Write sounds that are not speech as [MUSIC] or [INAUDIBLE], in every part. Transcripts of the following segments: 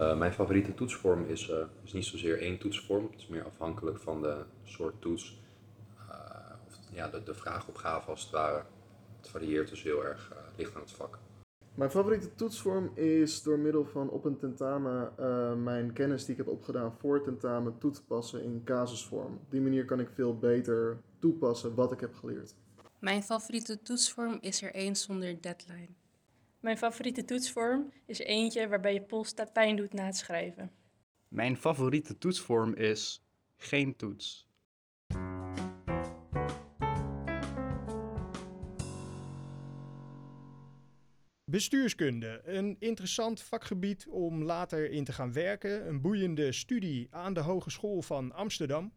Uh, mijn favoriete toetsvorm is, uh, is niet zozeer één toetsvorm. Het is meer afhankelijk van de soort toets. Uh, of ja, de, de vraagopgave als het ware. Het varieert dus heel erg, licht aan het vak. Mijn favoriete toetsvorm is door middel van op een tentamen mijn kennis die ik heb opgedaan voor tentamen toe te passen in casusvorm. Op die manier kan ik veel beter toepassen wat ik heb geleerd. Mijn favoriete toetsvorm is er één zonder deadline. Mijn favoriete toetsvorm is eentje waarbij je pols pijn doet na het schrijven. Mijn favoriete toetsvorm is geen toets. Bestuurskunde, een interessant vakgebied om later in te gaan werken. Een boeiende studie aan de Hogeschool van Amsterdam.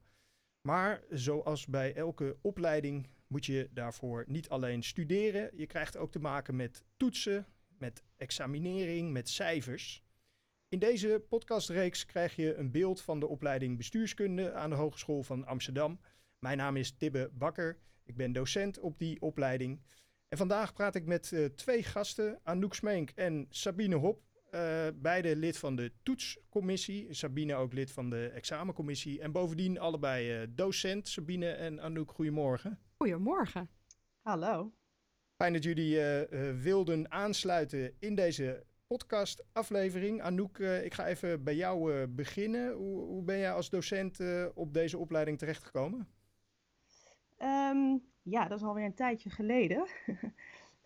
Maar zoals bij elke opleiding moet je daarvoor niet alleen studeren. Je krijgt ook te maken met toetsen, met examinering, met cijfers. In deze podcastreeks krijg je een beeld van de opleiding bestuurskunde aan de Hogeschool van Amsterdam. Mijn naam is Tibbe Bakker. Ik ben docent op die opleiding. En vandaag praat ik met uh, twee gasten, Anouk Smeenk en Sabine Hop. Uh, beide lid van de toetscommissie. Sabine ook lid van de examencommissie. En bovendien allebei uh, docent. Sabine en Anouk, goedemorgen. Goedemorgen. Hallo. Fijn dat jullie uh, wilden aansluiten in deze podcastaflevering. Anouk, ik ga even bij jou beginnen. Hoe, hoe, ben jij als docent op deze opleiding terechtgekomen? Um, ja, dat is alweer een tijdje geleden.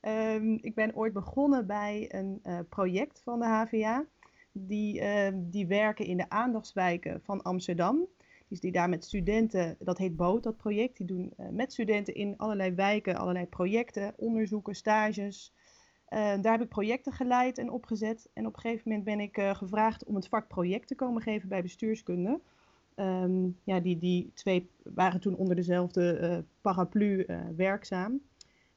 um, [LAUGHS] ik ben ooit begonnen bij een uh, project van de HVA. Die, uh, die werken in de aandachtswijken van Amsterdam. Dus die daar met studenten, dat heet BOOT, dat project. Die doen uh, met studenten in allerlei wijken allerlei projecten, onderzoeken, stages. daar heb ik projecten geleid en opgezet. En op een gegeven moment ben ik gevraagd om het vak project te komen geven bij bestuurskunde. Um, ja, die, die twee waren toen onder dezelfde paraplu werkzaam.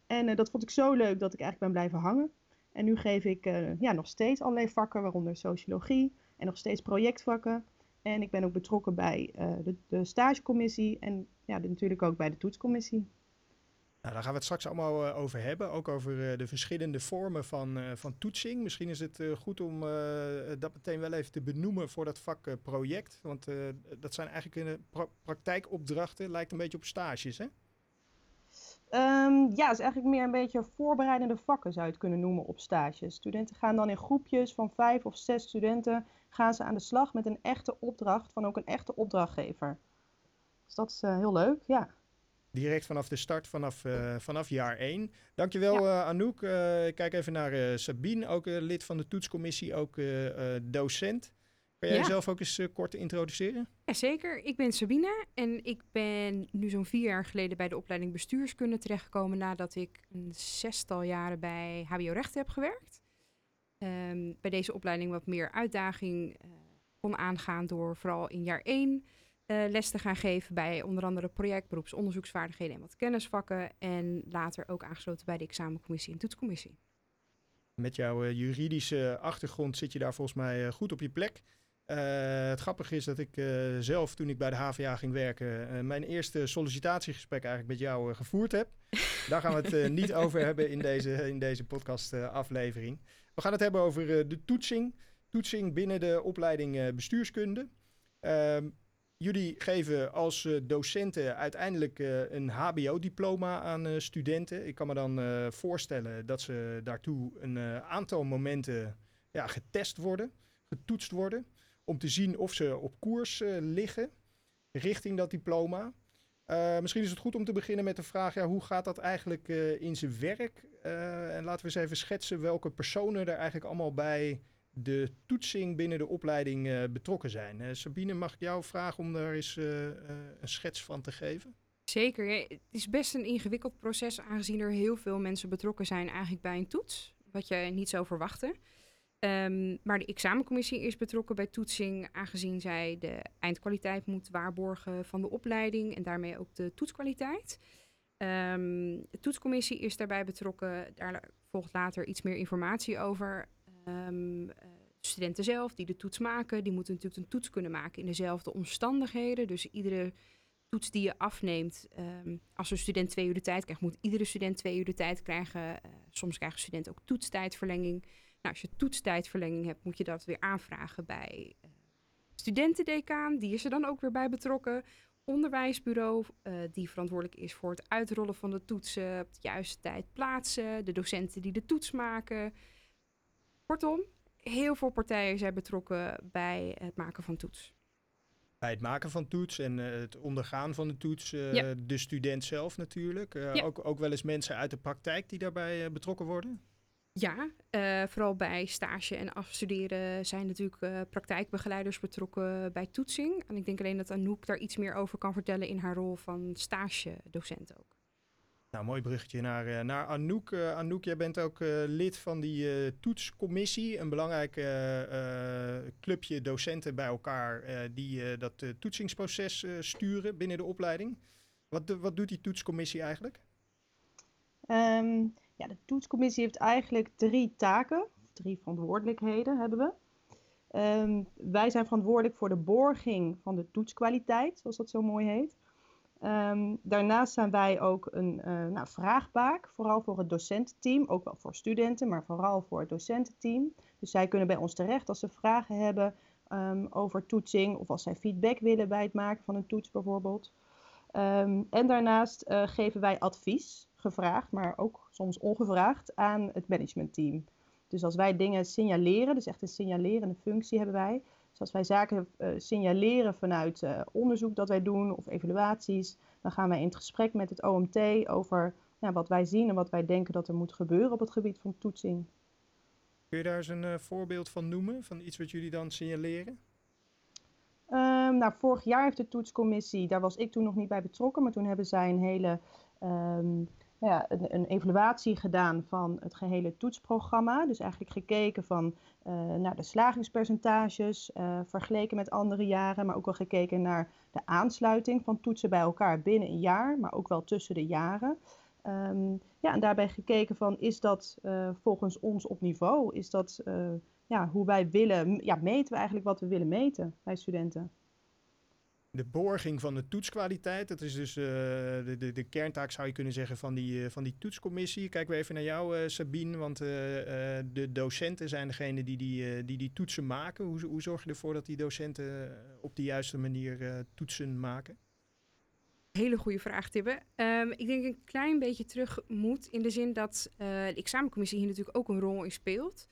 En dat vond ik zo leuk dat ik eigenlijk ben blijven hangen. En nu geef ik ja, nog steeds allerlei vakken, waaronder sociologie en nog steeds projectvakken. En ik ben ook betrokken bij de, de, stagecommissie en ja, natuurlijk ook bij de toetscommissie. Nou, daar gaan we het straks allemaal uh, over hebben. Ook over uh, de verschillende vormen van, van toetsing. Misschien is het goed om dat meteen wel even te benoemen voor dat vak project. Want dat zijn eigenlijk pra praktijkopdrachten. Lijkt een beetje op stages, hè? Um, ja, het is eigenlijk meer een beetje voorbereidende vakken zou je het kunnen noemen op stages. Studenten gaan dan in groepjes van vijf of zes studenten gaan ze aan de slag met een echte opdracht van ook een echte opdrachtgever. Dus dat is heel leuk, ja. Direct vanaf de start, vanaf, uh, vanaf jaar 1. Dankjewel ja. uh, Anouk. Uh, ik kijk even naar Sabine, ook lid van de toetscommissie, ook docent. Kan jij ja. jezelf ook eens kort introduceren? Jazeker, ik ben Sabine en ik ben nu zo'n vier jaar geleden bij de opleiding bestuurskunde terechtgekomen nadat ik een zestal jaren bij HBO Recht heb gewerkt. Um, bij deze opleiding wat meer uitdaging kon aangaan door vooral in jaar 1 uh, les te gaan geven bij onder andere project, beroepsonderzoeksvaardigheden en wat kennisvakken. En later ook aangesloten bij de examencommissie en toetscommissie. Met jouw uh, juridische achtergrond zit je daar volgens mij goed op je plek. het grappige is dat ik zelf, toen ik bij de HVA ging werken, mijn eerste sollicitatiegesprek eigenlijk met jou gevoerd heb. Daar gaan we het niet over hebben in deze, in deze podcast-aflevering. We gaan het hebben over de toetsing. Toetsing binnen de opleiding bestuurskunde. Ehm, Jullie geven als uh, docenten uiteindelijk een HBO-diploma aan studenten. Ik kan me dan voorstellen dat ze daartoe een aantal momenten ja, getest worden, getoetst worden, om te zien of ze op koers liggen richting dat diploma. Misschien is het goed om te beginnen met de vraag: ja, hoe gaat dat eigenlijk in zijn werk? en laten we eens even schetsen welke personen er eigenlijk allemaal bij de toetsing binnen de opleiding betrokken zijn. Sabine, mag ik jou vragen om daar eens een schets van te geven? Zeker. Het is best een ingewikkeld proces, aangezien er heel veel mensen betrokken zijn eigenlijk bij een toets, wat je niet zou verwachten. Um, maar de examencommissie is betrokken bij toetsing, aangezien zij de eindkwaliteit moet waarborgen van de opleiding en daarmee ook de toetskwaliteit. Um, de toetscommissie is daarbij betrokken, daar volgt later iets meer informatie over. Um, studenten zelf die de toets maken, die moeten natuurlijk een toets kunnen maken in dezelfde omstandigheden. Dus iedere toets die je afneemt, als een student twee uur de tijd krijgt, moet iedere student twee uur de tijd krijgen. Uh, soms krijgen studenten ook toetstijdverlenging. Nou, als je toetstijdverlenging hebt, moet je dat weer aanvragen bij uh, studentendecaan. Die is er dan ook weer bij betrokken. Onderwijsbureau, uh, die verantwoordelijk is voor het uitrollen van de toetsen, op de juiste tijd plaatsen, de docenten die de toets maken. Kortom, heel veel partijen zijn betrokken bij het maken van toets. Bij het maken van toets en uh, het ondergaan van de toets, uh, ja. de student zelf natuurlijk. Uh, ja. ook, ook wel eens mensen uit de praktijk die daarbij betrokken worden? Ja, vooral bij stage en afstuderen zijn natuurlijk praktijkbegeleiders betrokken bij toetsing. En ik denk alleen dat Anouk daar iets meer over kan vertellen in haar rol van stagedocent ook. Nou, mooi bruggetje naar, naar Anouk. Uh, Anouk, jij bent ook uh, lid van die uh, toetscommissie. Een belangrijk clubje docenten bij elkaar die dat toetsingsproces sturen binnen de opleiding. Wat, wat doet die toetscommissie eigenlijk? Um, ja, de toetscommissie heeft eigenlijk drie taken, drie verantwoordelijkheden hebben we. Um, wij zijn verantwoordelijk voor de borging van de toetskwaliteit, zoals dat zo mooi heet. Um, daarnaast zijn wij ook een uh, nou, vraagbaak, vooral voor het docententeam, ook wel voor studenten, maar vooral voor het docententeam. Dus zij kunnen bij ons terecht als ze vragen hebben um, over toetsing of als zij feedback willen bij het maken van een toets bijvoorbeeld. Um, en daarnaast uh, geven wij advies, gevraagd, maar ook soms ongevraagd, aan het managementteam. Dus als wij dingen signaleren, dus echt een signalerende functie hebben wij, dus als wij zaken uh, signaleren vanuit uh, onderzoek dat wij doen of evaluaties, dan gaan wij in het gesprek met het OMT over wat wij zien en wat wij denken dat er moet gebeuren op het gebied van toetsing. Kun je daar eens een voorbeeld van noemen, van iets wat jullie dan signaleren? Um, nou, vorig jaar heeft de toetscommissie, daar was ik toen nog niet bij betrokken, maar toen hebben zij een hele um, ja, een, een, evaluatie gedaan van het gehele toetsprogramma. Dus eigenlijk gekeken van uh, naar de slagingspercentages, uh, vergeleken met andere jaren, maar ook wel gekeken naar de aansluiting van toetsen bij elkaar binnen een jaar, maar ook wel tussen de jaren. Um, ja, en daarbij gekeken van is dat uh, volgens ons op niveau? Is dat ja, hoe wij willen, ja, meten we eigenlijk wat we willen meten bij studenten? De borging van de toetskwaliteit, dat is dus uh, de, de, de, kerntaak zou je kunnen zeggen van die, uh, van die toetscommissie. Kijken we even naar jou uh, Sabine, want de docenten zijn degene die die, die, toetsen maken. Hoe, hoe zorg je ervoor dat die docenten op de juiste manier toetsen maken? Hele goede vraag, Tibbe. Um, ik denk een klein beetje terug moet in de zin dat de examencommissie hier natuurlijk ook een rol in speelt.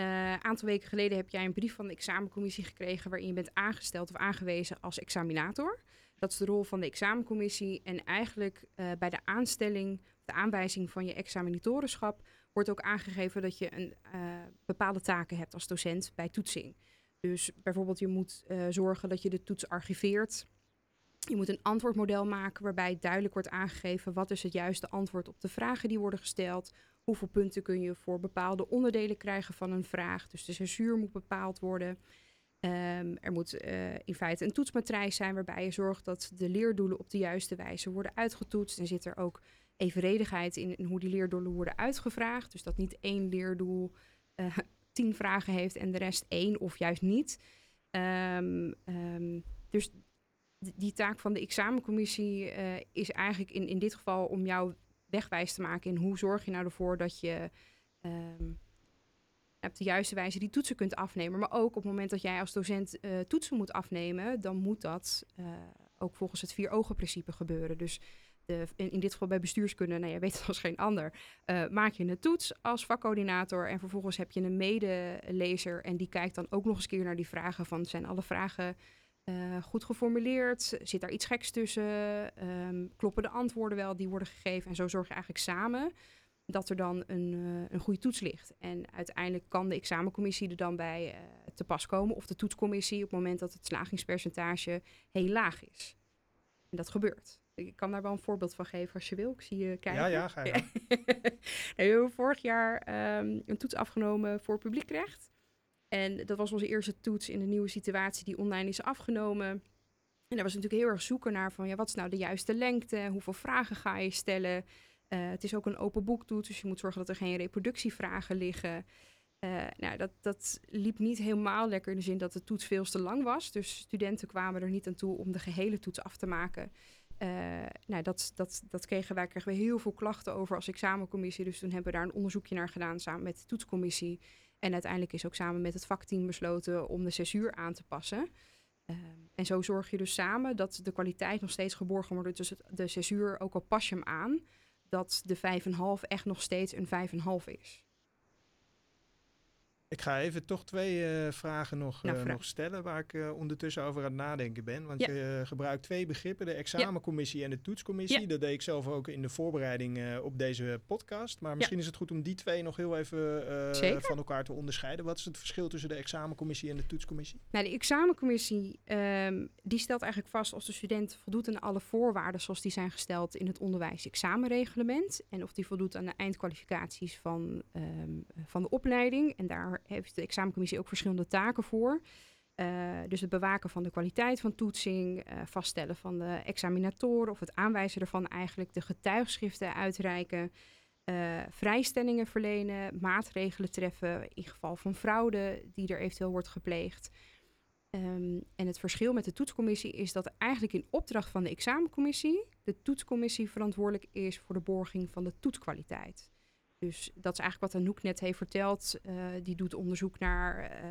Een uh, aantal weken geleden heb jij een brief van de examencommissie gekregen waarin je bent aangesteld of aangewezen als examinator. Dat is de rol van de examencommissie. En eigenlijk uh, bij de aanstelling, de aanwijzing van je examinatorenschap, wordt ook aangegeven dat je een uh, bepaalde taken hebt als docent bij toetsing. Dus bijvoorbeeld je moet zorgen dat je de toets archiveert. Je moet een antwoordmodel maken waarbij duidelijk wordt aangegeven wat is het juiste antwoord op de vragen die worden gesteld. Hoeveel punten kun je voor bepaalde onderdelen krijgen van een vraag? Dus de censuur moet bepaald worden. Um, er moet uh, in feite een toetsmatrijs zijn waarbij je zorgt dat de leerdoelen op de juiste wijze worden uitgetoetst. En zit er ook evenredigheid in, hoe die leerdoelen worden uitgevraagd. Dus dat niet één leerdoel uh, [LAUGHS] tien vragen heeft en de rest één of juist niet. Um, um, dus die taak van de examencommissie uh, is eigenlijk in, in dit geval om jou wegwijs te maken in hoe zorg je nou ervoor dat je um, op de juiste wijze die toetsen kunt afnemen. Maar ook op het moment dat jij als docent uh, toetsen moet afnemen, dan moet dat uh, ook volgens het vier ogen principe gebeuren. Dus de, in, in, dit geval bij bestuurskunde, nou jij weet het [LAUGHS] als geen ander, uh, maak je een toets als vakcoördinator en vervolgens heb je een medelezer en die kijkt dan ook nog eens keer naar die vragen van zijn alle vragen uh, goed geformuleerd? Zit daar iets geks tussen? Um, kloppen de antwoorden wel die worden gegeven? En zo zorg je eigenlijk samen dat er dan een, uh, een goede toets ligt. En uiteindelijk kan de examencommissie er dan bij uh, te pas komen, of de toetscommissie, op het moment dat het slagingspercentage heel laag is. En dat gebeurt. Ik kan daar wel een voorbeeld van geven als je wil. Ik zie je kijken. Ja, ja, ga je. [LAUGHS] we hebben vorig jaar um, een toets afgenomen voor publiekrecht. En dat was onze eerste toets in de nieuwe situatie die online is afgenomen. En daar was natuurlijk heel erg zoeken naar van ja, wat is nou de juiste lengte? Hoeveel vragen ga je stellen? Uh, het is ook een open boektoets, dus je moet zorgen dat er geen reproductievragen liggen. Uh, nou, dat, dat liep niet helemaal lekker in de zin dat de toets veel te lang was. Dus studenten kwamen er niet aan toe om de gehele toets af te maken. Uh, nou, dat, dat, dat kregen wij kregen we heel veel klachten over als examencommissie. Dus toen hebben we daar een onderzoekje naar gedaan samen met de toetscommissie. En uiteindelijk is ook samen met het vakteam besloten om de zes uur aan te passen. Ehm, en zo zorg je dus samen dat de kwaliteit nog steeds geborgen wordt. Dus de zes uur, ook al pas je hem aan, dat de vijf en half echt nog steeds een vijf en half is. Ik ga even toch twee eh, vragen nog, Nou, eh, nog stellen waar ik eh, ondertussen over aan het nadenken ben. Want Ja. je gebruikt twee begrippen, de examencommissie en de toetscommissie. Ja. Dat deed ik zelf ook in de voorbereiding op deze podcast. Maar misschien is het goed om die twee nog heel even van elkaar te onderscheiden. Wat is het verschil tussen de examencommissie en de toetscommissie? Nou, de examencommissie ehm, die stelt eigenlijk vast of de student voldoet aan alle voorwaarden zoals die zijn gesteld in het onderwijs-examenreglement. En of die voldoet aan de eindkwalificaties van, ehm, van de opleiding. En daar heeft de examencommissie ook verschillende taken voor. Eh, dus het bewaken van de kwaliteit van toetsing, eh, vaststellen van de examinatoren of het aanwijzen ervan eigenlijk, de getuigschriften uitreiken, eh, vrijstellingen verlenen, maatregelen treffen in geval van fraude die er eventueel wordt gepleegd. Ehm, en het verschil met de toetscommissie is dat eigenlijk in opdracht van de examencommissie de toetscommissie verantwoordelijk is voor de borging van de toetskwaliteit. Dus dat is eigenlijk wat Anouk net heeft verteld. Eh, die doet onderzoek naar eh,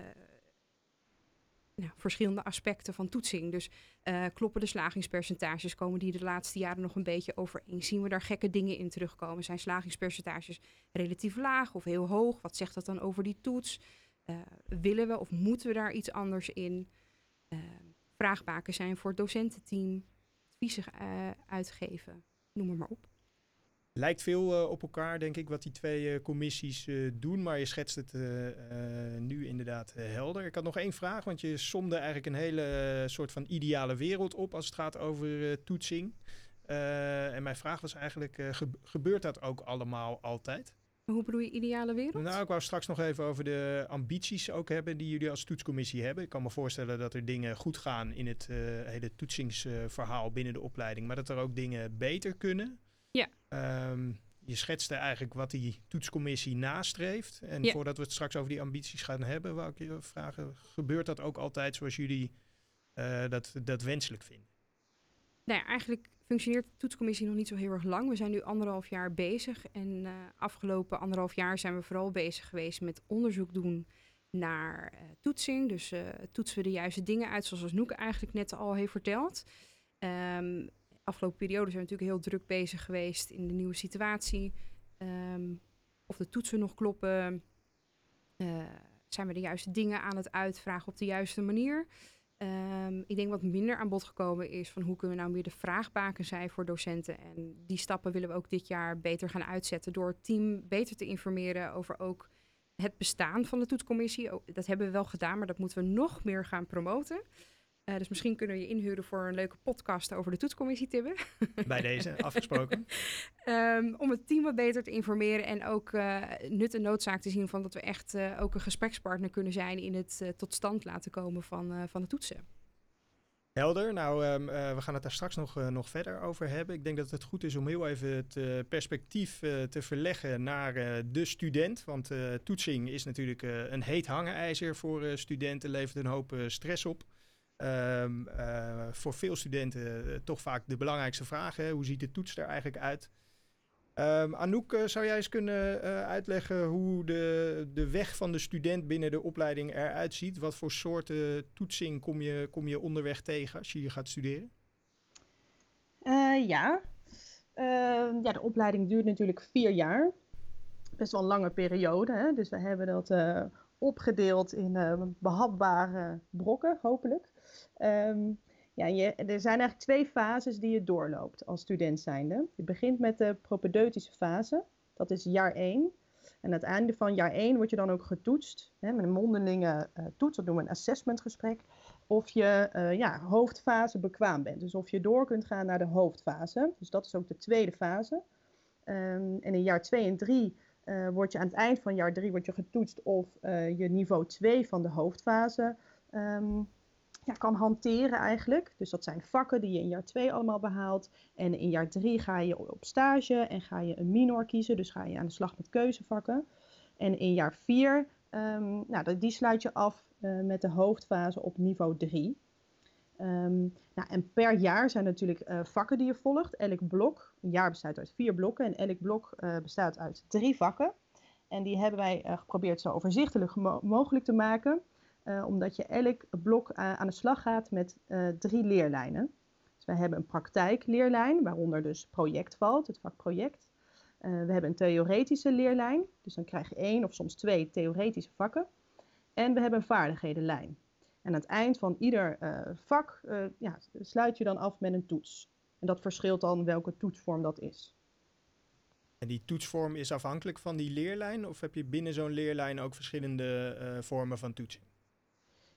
nou, verschillende aspecten van toetsing. Dus eh, kloppen de slagingspercentages? Komen die de laatste jaren nog een beetje overeen? Zien we daar gekke dingen in terugkomen? Zijn slagingspercentages relatief laag of heel hoog? Wat zegt dat dan over die toets? Willen we of moeten we daar iets anders in? Vraagbaken zijn voor het docententeam, adviezen uitgeven, noem maar op. Lijkt veel eh, op elkaar, denk ik, wat die twee eh, commissies eh, doen. Maar je schetst het nu inderdaad helder. Ik had nog één vraag, want je somde eigenlijk een hele soort van ideale wereld op als het gaat over toetsing. En mijn vraag was eigenlijk, ge- gebeurt dat ook allemaal altijd? Hoe bedoel je ideale wereld? Nou, ik wou straks nog even over de ambities ook hebben die jullie als toetscommissie hebben. Ik kan me voorstellen dat er dingen goed gaan in het hele toetsingsverhaal binnen de opleiding, maar dat er ook dingen beter kunnen. Ja. Ehm, je schetste eigenlijk wat die toetscommissie nastreeft. En Ja. voordat we het straks over die ambities gaan hebben, wou ik je vragen, gebeurt dat ook altijd zoals jullie eh, dat, dat wenselijk vinden? Nou ja, eigenlijk functioneert de toetscommissie nog niet zo heel erg lang. We zijn nu anderhalf jaar bezig. En eh, afgelopen anderhalf jaar zijn we vooral bezig geweest met onderzoek doen naar eh, toetsing. Dus toetsen we de juiste dingen uit, zoals Noek eigenlijk net al heeft verteld. Ehm, afgelopen periode zijn we natuurlijk heel druk bezig geweest in de nieuwe situatie. Ehm, of de toetsen nog kloppen. Eh, zijn we de juiste dingen aan het uitvragen op de juiste manier? Ehm, ik denk wat minder aan bod gekomen is van hoe kunnen we nou meer de vraagbaken zijn voor docenten. En die stappen willen we ook dit jaar beter gaan uitzetten door het team beter te informeren over ook het bestaan van de toetscommissie. Dat hebben we wel gedaan, maar dat moeten we nog meer gaan promoten. Eh, dus misschien kunnen we je inhuren voor een leuke podcast over de toetscommissie, Tibbe. [LAUGHS] Bij deze, afgesproken. Ehm, om het team wat beter te informeren en ook eh, nut en noodzaak te zien van dat we echt eh, ook een gesprekspartner kunnen zijn in het tot stand laten komen van, van de toetsen. Helder. Nou, ehm, eh, we gaan het daar straks nog, nog verder over hebben. Ik denk dat het goed is om heel even het perspectief te verleggen naar de student. Want toetsing is natuurlijk een heet hangijzer voor studenten, levert een hoop stress op. Ehm, eh, voor veel studenten eh, toch vaak de belangrijkste vraag. Hoe ziet de toets er eigenlijk uit? Ehm Anouk, eh, zou jij eens kunnen uitleggen hoe de, de weg van de student binnen de opleiding eruit ziet? Wat voor soorten toetsing kom je, kom je onderweg tegen als je hier gaat studeren? Ja. Eh, ja, de opleiding duurt natuurlijk vier jaar. Best wel een lange periode. Hè? Dus we hebben dat opgedeeld in eh, behapbare brokken, hopelijk. Ehm, ja, je, er zijn eigenlijk twee fases die je doorloopt als student zijnde. Je begint met de propedeutische fase. Dat is jaar 1. En aan het einde van jaar 1 word je dan ook getoetst. Hè, met een mondelinge eh, toets, dat noemen we een assessmentgesprek of je eh, ja, hoofdfase bekwaam bent. Dus of je door kunt gaan naar de hoofdfase. Dus dat is ook de tweede fase. Ehm, en in jaar 2 en 3 eh, word je aan het eind van jaar 3 word je getoetst of je niveau 2 van de hoofdfase ehm, ja, kan hanteren eigenlijk. Dus dat zijn vakken die je in jaar 2 allemaal behaalt. En in jaar 3 ga je op stage en ga je een minor kiezen. Dus ga je aan de slag met keuzevakken. En in jaar 4, ehm, nou, die sluit je af eh, met de hoofdfase op niveau 3. Ehm, nou, en per jaar zijn natuurlijk eh, vakken die je volgt. Elk blok, een jaar bestaat uit vier blokken en elk blok eh, bestaat uit drie vakken. En die hebben wij geprobeerd zo overzichtelijk mo- mogelijk te maken, eh, omdat je elk blok a- aan de slag gaat met eh, drie leerlijnen. Dus wij hebben een praktijkleerlijn, waaronder dus project valt, het vak project. Eh, we hebben een theoretische leerlijn, dus dan krijg je één of soms twee theoretische vakken. En we hebben een vaardighedenlijn. En aan het eind van ieder eh, vak eh, ja, sluit je dan af met een toets. En dat verschilt dan welke toetsvorm dat is. En die toetsvorm is afhankelijk van die leerlijn? Of heb je binnen zo'n leerlijn ook verschillende eh, vormen van toetsing?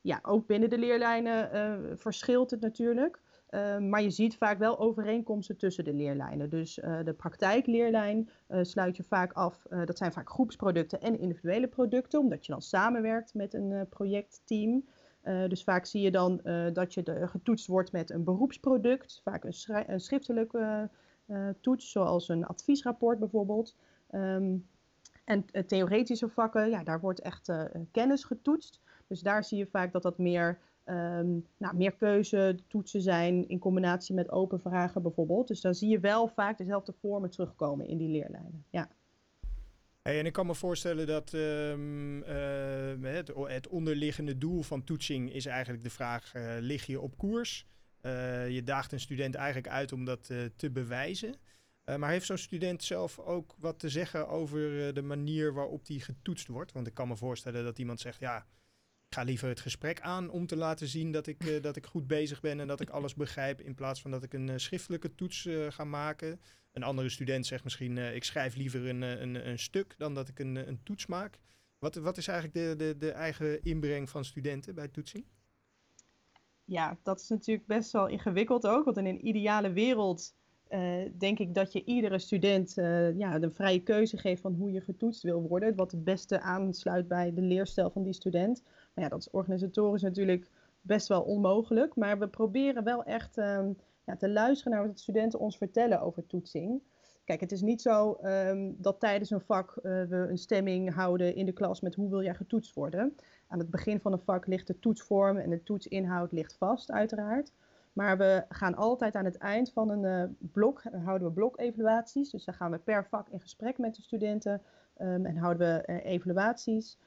Ja, ook binnen de leerlijnen eh, verschilt het natuurlijk. Eh, maar je ziet vaak wel overeenkomsten tussen de leerlijnen. Dus eh, de praktijkleerlijn sluit je vaak af. dat zijn vaak groepsproducten en individuele producten, omdat je dan samenwerkt met een projectteam. Dus vaak zie je dan dat je getoetst wordt met een beroepsproduct, vaak een, een schriftelijke toets, zoals een adviesrapport bijvoorbeeld. Ehm, en theoretische vakken, ja, daar wordt echt kennis getoetst. Dus daar zie je vaak dat dat meer, ehm nou, meer keuzetoetsen zijn in combinatie met open vragen bijvoorbeeld. Dus dan zie je wel vaak dezelfde vormen terugkomen in die leerlijnen. Ja. En ik kan me voorstellen dat ehm, eh, het, het onderliggende doel van toetsing is eigenlijk de vraag: eh, lig je op koers? Eh, je daagt een student eigenlijk uit om dat te bewijzen. Maar heeft zo'n student zelf ook wat te zeggen over de manier waarop die getoetst wordt? Want ik kan me voorstellen dat iemand zegt: ja, ga liever het gesprek aan om te laten zien dat ik, eh, dat ik goed bezig ben en dat ik alles begrijp, in plaats van dat ik een eh, schriftelijke toets eh, ga maken. Een andere student zegt misschien, ik schrijf liever een, een, een stuk dan dat ik een, een toets maak. Wat, wat is eigenlijk de, de, de eigen inbreng van studenten bij toetsing? ja, dat is natuurlijk best wel ingewikkeld ook. Want in een ideale wereld denk ik dat je iedere student ja, de vrije keuze geeft van hoe je getoetst wil worden. Wat het beste aansluit bij de leerstijl van die student. Ja, dat is organisatorisch natuurlijk best wel onmogelijk. Maar we proberen wel echt ehm, ja, te luisteren naar wat de studenten ons vertellen over toetsing. Kijk, het is niet zo ehm, dat tijdens een vak eh, we een stemming houden in de klas met hoe wil jij getoetst worden. Aan het begin van een vak ligt de toetsvorm en de toetsinhoud ligt vast, uiteraard. Maar we gaan altijd aan het eind van een eh, blok, eh, houden we blokevaluaties. Dus dan gaan we per vak in gesprek met de studenten ehm, en houden we evaluaties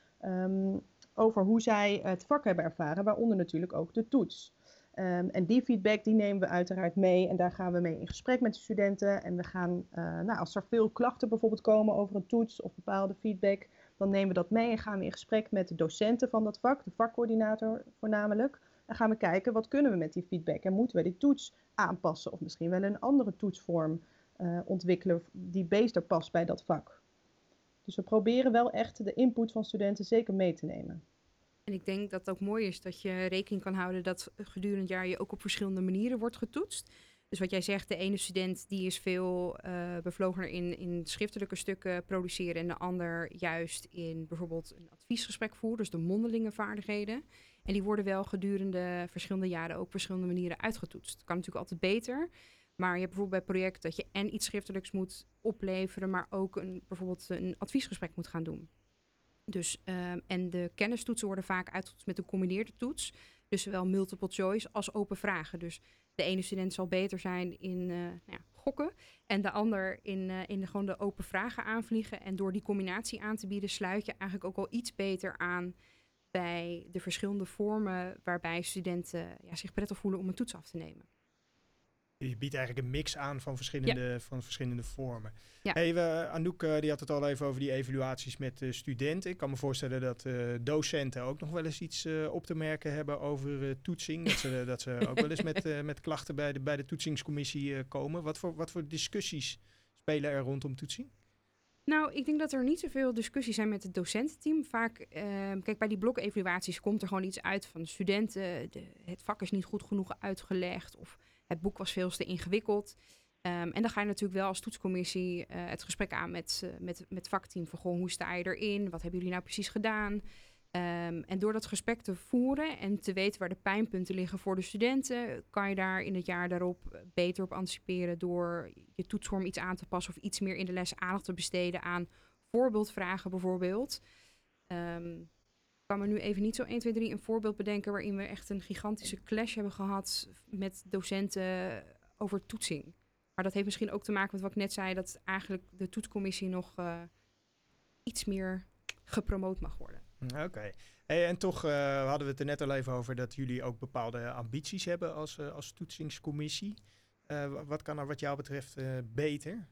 over hoe zij het vak hebben ervaren, waaronder natuurlijk ook de toets. Ehm, en die feedback die nemen we uiteraard mee en daar gaan we mee in gesprek met de studenten. En we gaan, eh, nou, als er veel klachten bijvoorbeeld komen over een toets of bepaalde feedback, dan nemen we dat mee en gaan we in gesprek met de docenten van dat vak, de vakcoördinator voornamelijk. En gaan we kijken wat kunnen we met die feedback en moeten we die toets aanpassen of misschien wel een andere toetsvorm eh, ontwikkelen die beter past bij dat vak. Dus we proberen wel echt de input van studenten zeker mee te nemen. En ik denk dat het ook mooi is dat je rekening kan houden dat gedurende het jaar je ook op verschillende manieren wordt getoetst. Dus wat jij zegt, de ene student die is veel uh, bevlogener in, in schriftelijke stukken produceren en de ander juist in bijvoorbeeld een adviesgesprek voeren, dus de mondelinge vaardigheden. En die worden wel gedurende verschillende jaren ook op verschillende manieren uitgetoetst. Het kan natuurlijk altijd beter, maar je hebt bijvoorbeeld bij project dat je en iets schriftelijks moet opleveren, maar ook een, bijvoorbeeld een adviesgesprek moet gaan doen. Dus, um, en de kennistoetsen worden vaak uitgetoetst met een combineerde toets. Dus zowel multiple choice als open vragen. Dus de ene student zal beter zijn in uh, nou ja, gokken. En de ander in, uh, in gewoon de open vragen aanvliegen. En door die combinatie aan te bieden, sluit je eigenlijk ook al iets beter aan bij de verschillende vormen waarbij studenten ja, zich prettig voelen om een toets af te nemen. Je biedt eigenlijk een mix aan van verschillende, ja. van verschillende vormen. Ja. Hey, we, Anouk uh, die had het al even over die evaluaties met uh, studenten. Ik kan me voorstellen dat uh, docenten ook nog wel eens iets op te merken hebben over toetsing. Dat ze, dat ze ook wel eens met, [LAUGHS] met klachten bij de, bij de toetsingscommissie komen. Wat voor, wat voor discussies spelen er rondom toetsing? Nou, ik denk dat er niet zoveel discussies zijn met het docententeam. Vaak, uh, kijk, bij die blokevaluaties komt er gewoon iets uit van de studenten. De, het vak is niet goed genoeg uitgelegd of het boek was veel te ingewikkeld. Um, en dan ga je natuurlijk wel als toetscommissie uh, het gesprek aan met, uh, met, met vakteam. Van gewoon, hoe sta je erin? Wat hebben jullie nou precies gedaan? Um, en door dat gesprek te voeren en te weten waar de pijnpunten liggen voor de studenten, kan je daar in het jaar daarop beter op anticiperen door je toetsvorm iets aan te passen of iets meer in de les aandacht te besteden aan voorbeeldvragen bijvoorbeeld. Um, kan me nu even niet zo 1, 2, 3 een voorbeeld bedenken waarin we echt een gigantische clash hebben gehad met docenten over toetsing. Maar dat heeft misschien ook te maken met wat ik net zei, dat eigenlijk de toetscommissie nog uh, iets meer gepromoot mag worden. Oké. Hey, en toch eh, hadden we het er net al even over dat jullie ook bepaalde ambities hebben als, eh, als toetsingscommissie. Eh, wa- wat kan er wat jou betreft eh, beter?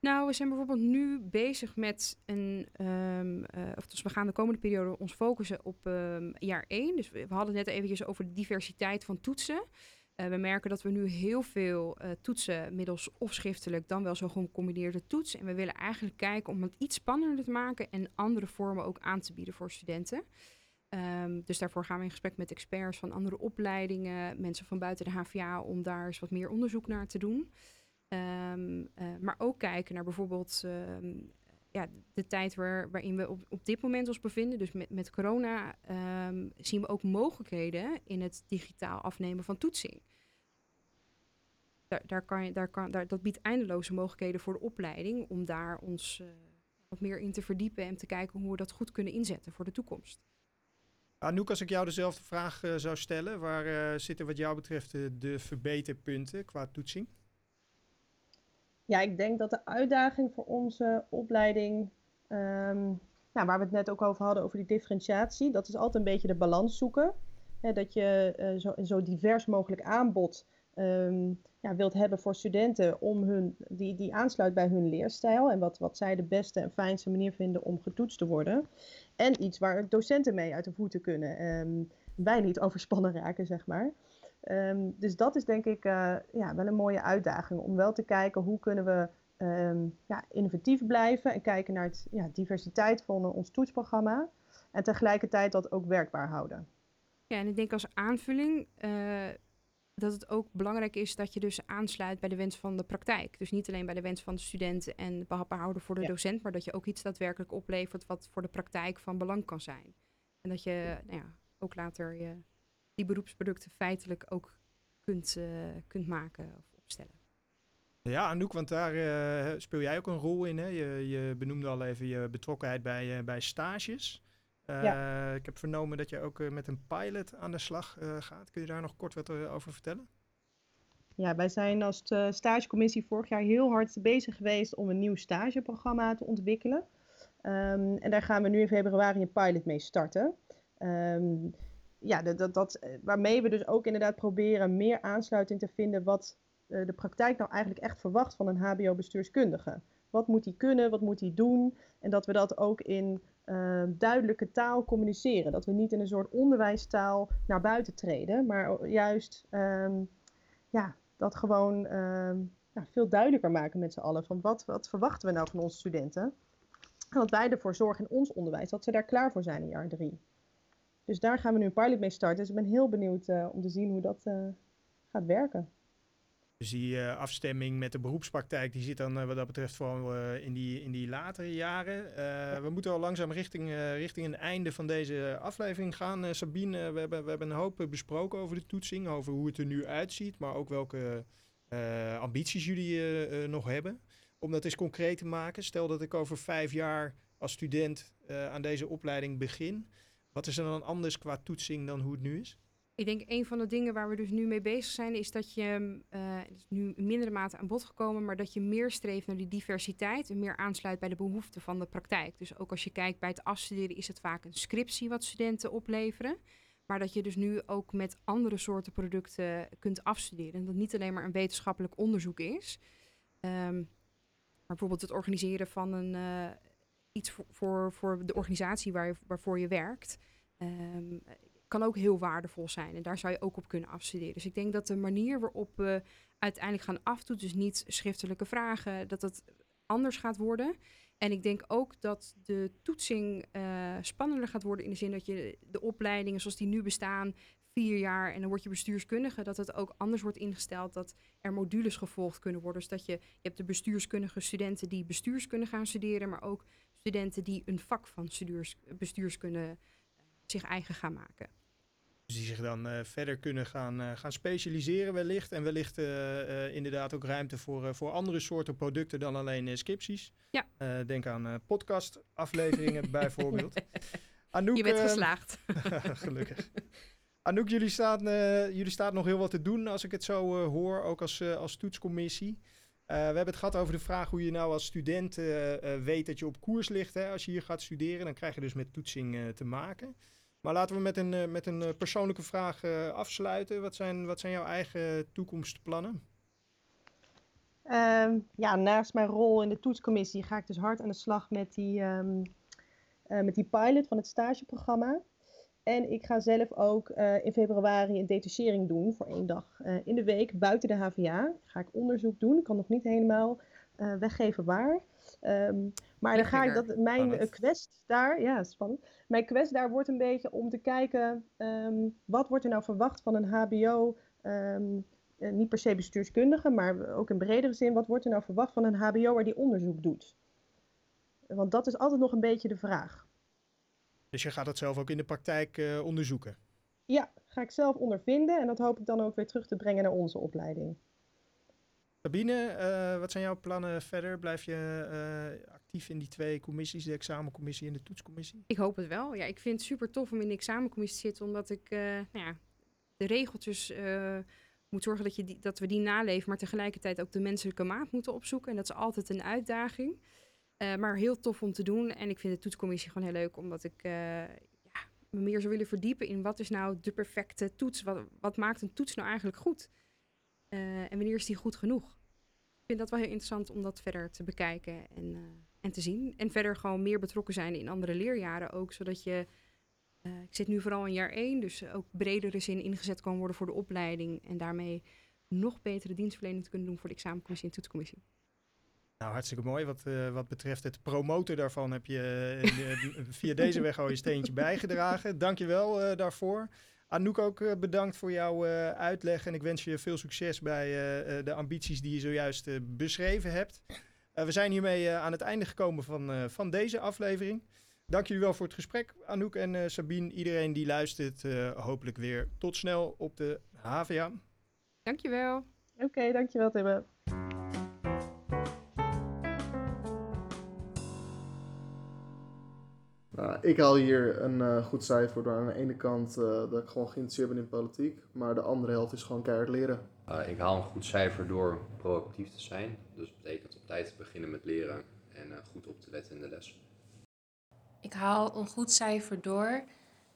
Nou, we zijn bijvoorbeeld nu bezig met een. ehm, eh, of dus we gaan de komende periode ons focussen op ehm, jaar 1. Dus we, hadden het net eventjes over de diversiteit van toetsen. Eh, we merken dat we nu heel veel eh, toetsen middels of schriftelijk dan wel zo gecombineerde toets. En we willen eigenlijk kijken om het iets spannender te maken en andere vormen ook aan te bieden voor studenten. Ehm, dus daarvoor gaan we in gesprek met experts van andere opleidingen, mensen van buiten de HVA, om daar eens wat meer onderzoek naar te doen. Ehm, eh, maar ook kijken naar bijvoorbeeld ehm, ja, de tijd waar, waarin we op, op dit moment ons bevinden. Dus met, met corona ehm, zien we ook mogelijkheden in het digitaal afnemen van toetsing. Daar, daar kan daar kan, daar, dat biedt eindeloze mogelijkheden voor de opleiding om daar ons eh, wat meer in te verdiepen en te kijken hoe we dat goed kunnen inzetten voor de toekomst. Anouk, als ik jou dezelfde vraag eh, zou stellen, waar zitten wat jou betreft de verbeterpunten qua toetsing? Ja, ik denk dat de uitdaging voor onze opleiding, ehm, nou, waar we het net ook over hadden, over die differentiatie, dat is altijd een beetje de balans zoeken. Dat je eh, zo, zo divers mogelijk aanbod ehm, ja, wilt hebben voor studenten om hun, die, die aansluit bij hun leerstijl en wat, wat zij de beste en fijnste manier vinden om getoetst te worden. En iets waar docenten mee uit de voeten kunnen. ehm, wij niet overspannen raken, zeg maar. Ehm, dus dat is denk ik eh, ja, wel een mooie uitdaging om wel te kijken hoe kunnen we ehm, ja, innovatief blijven en kijken naar het ja, diversiteit van eh, ons toetsprogramma en tegelijkertijd dat ook werkbaar houden. Ja, en ik denk als aanvulling eh, dat het ook belangrijk is dat je dus aansluit bij de wens van de praktijk. Dus niet alleen bij de wens van de student en behapbaarhouder voor de Ja. docent, maar dat je ook iets daadwerkelijk oplevert wat voor de praktijk van belang kan zijn. En dat je nou ja, ook later je, die beroepsproducten feitelijk ook kunt, eh, kunt maken of opstellen. Ja, Anouk, want daar eh, speel jij ook een rol in. Hè? Je, je benoemde al even je betrokkenheid bij, eh, bij stages. Eh, Ik heb vernomen dat je ook met een pilot aan de slag eh, gaat. Kun je daar nog kort wat over vertellen? Ja, wij zijn als stagecommissie vorig jaar heel hard bezig geweest om een nieuw stageprogramma te ontwikkelen. Ehm, en daar gaan we nu in februari een pilot mee starten. Ehm, ja, dat, dat, dat, eh, waarmee we dus ook inderdaad proberen meer aansluiting te vinden wat eh, de praktijk nou eigenlijk echt verwacht van een HBO-bestuurskundige. Wat moet hij kunnen, wat moet hij doen? En dat we dat ook in eh, duidelijke taal communiceren. Dat we niet in een soort onderwijstaal naar buiten treden, maar juist ehm, ja, dat gewoon ehm, veel duidelijker maken met z'n allen. Van wat, wat verwachten we nou van onze studenten? En dat wij ervoor zorgen in ons onderwijs dat ze daar klaar voor zijn in jaar drie. Dus daar gaan we nu een pilot mee starten. Dus ik ben heel benieuwd eh, om te zien hoe dat eh, gaat werken. Dus die eh, afstemming met de beroepspraktijk, die zit dan wat dat betreft vooral in, die, in die latere jaren. We moeten al langzaam richting, richting een einde van deze aflevering gaan. Sabine, we, hebben, we hebben een hoop besproken over de toetsing, over hoe het er nu uitziet, maar ook welke ambities jullie nog hebben. Om dat eens concreet te maken, stel dat ik over vijf jaar als student aan deze opleiding begin. Wat is er dan anders qua toetsing dan hoe het nu is? Ik denk een van de dingen waar we dus nu mee bezig zijn, is dat je, eh, het is nu in mindere mate aan bod gekomen, maar dat je meer streeft naar die diversiteit en meer aansluit bij de behoeften van de praktijk. Dus ook als je kijkt bij het afstuderen, is het vaak een scriptie wat studenten opleveren. Maar dat je dus nu ook met andere soorten producten kunt afstuderen. En dat niet alleen maar een wetenschappelijk onderzoek is. Ehm, maar bijvoorbeeld het organiseren van een, eh, iets voor, voor, voor de organisatie waar waarvoor je werkt. ehm, kan ook heel waardevol zijn. En daar zou je ook op kunnen afstuderen. Dus ik denk dat de manier waarop we uiteindelijk gaan aftoetsen, dus niet schriftelijke vragen, dat het anders gaat worden. En ik denk ook dat de toetsing eh, spannender gaat worden in de zin dat je de opleidingen zoals die nu bestaan, vier jaar en dan word je bestuurskundige, dat het ook anders wordt ingesteld, dat er modules gevolgd kunnen worden. Dus dat je, je hebt de bestuurskundige studenten die bestuurskunde gaan studeren, maar ook studenten die een vak van stuurs, bestuurskunde zich eigen gaan maken. Dus die zich dan eh, verder kunnen gaan, eh, gaan specialiseren wellicht. En wellicht eh, eh, inderdaad ook ruimte voor, eh, voor andere soorten producten dan alleen scripties. Ja. Eh, denk aan uh, podcastafleveringen [LAUGHS] bijvoorbeeld. Anouk, Je bent eh, geslaagd. [LAUGHS] gelukkig. Anouk, jullie staan, uh, jullie staan nog heel wat te doen als ik het zo hoor, ook als, als toetscommissie. We hebben het gehad over de vraag hoe je nou als student eh, eh, weet dat je op koers ligt. Hè? Als je hier gaat studeren, dan krijg je dus met toetsing eh, te maken. Maar laten we met een, eh, met een eh, persoonlijke vraag eh, afsluiten. Wat zijn, wat zijn jouw eigen toekomstplannen? Ehm, ja, naast mijn rol in de toetscommissie ga ik dus hard aan de slag met die, ehm, eh, met die pilot van het stageprogramma. En ik ga zelf ook eh, in februari een detachering doen voor één dag eh, in de week buiten de HVA. Ga ik onderzoek doen. Ik kan nog niet helemaal eh, weggeven waar. Ehm, maar dan ga ik dat, mijn quest daar, ja, spannend. Mijn quest daar wordt een beetje om te kijken, ehm, wat wordt er nou verwacht van een HBO, ehm, eh, niet per se bestuurskundige, maar ook in bredere zin, wat wordt er nou verwacht van een HBO'er die onderzoek doet? Want dat is altijd nog een beetje de vraag. Dus je gaat dat zelf ook in de praktijk eh, onderzoeken. Ja, ga ik zelf ondervinden en dat hoop ik dan ook weer terug te brengen naar onze opleiding. Sabine, eh, wat zijn jouw plannen verder? Blijf je eh, actief in die twee commissies, de examencommissie en de toetscommissie? Ik hoop het wel. Ja, ik vind het super tof om in de examencommissie te zitten, omdat ik eh, nou ja, de regeltjes eh, moet zorgen dat, je die, dat we die naleven, maar tegelijkertijd ook de menselijke maat moeten opzoeken. En dat is altijd een uitdaging. Eh, maar heel tof om te doen. En ik vind de toetscommissie gewoon heel leuk, omdat ik eh, ja, me meer zou willen verdiepen in wat is nou de perfecte toets? Wat, wat maakt een toets nou eigenlijk goed? Eh, en wanneer is die goed genoeg? Ik vind dat wel heel interessant om dat verder te bekijken en, en te zien. En verder gewoon meer betrokken zijn in andere leerjaren ook, zodat je... ik zit nu vooral in jaar 1, dus ook bredere zin ingezet kan worden voor de opleiding. En daarmee nog betere dienstverlening te kunnen doen voor de examencommissie en toetscommissie. Nou, hartstikke mooi. Wat, eh, wat betreft het promoten daarvan heb je eh, eh, [LAUGHS] via deze weg al je steentje bijgedragen. Dank je wel eh, daarvoor. Anouk ook bedankt voor jouw eh, uitleg en ik wens je veel succes bij de ambities die je zojuist eh, beschreven hebt. Eh, we zijn hiermee eh, aan het einde gekomen van, eh, van deze aflevering. Dank jullie wel voor het gesprek, Anouk en eh, Sabine. Iedereen die luistert, eh, hopelijk weer tot snel op de HVA. Dankjewel. Oké, dankjewel Tibbe. Nou, ik haal hier een eh, goed cijfer door aan de ene kant eh, dat ik gewoon geïnteresseerd ben in politiek, maar de andere helft is gewoon keihard leren. Uh, ik haal een goed cijfer door proactief te zijn. Dus dat betekent op tijd te beginnen met leren en uh, goed op te letten in de les. Ik haal een goed cijfer door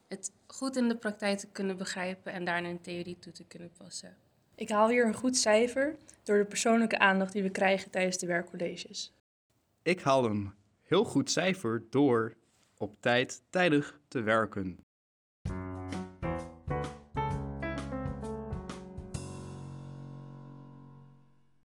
het goed in de praktijk te kunnen begrijpen en daarna een theorie toe te kunnen passen. Ik haal hier een goed cijfer door de persoonlijke aandacht die we krijgen tijdens de werkcolleges. Ik haal een heel goed cijfer door op tijd tijdig te werken.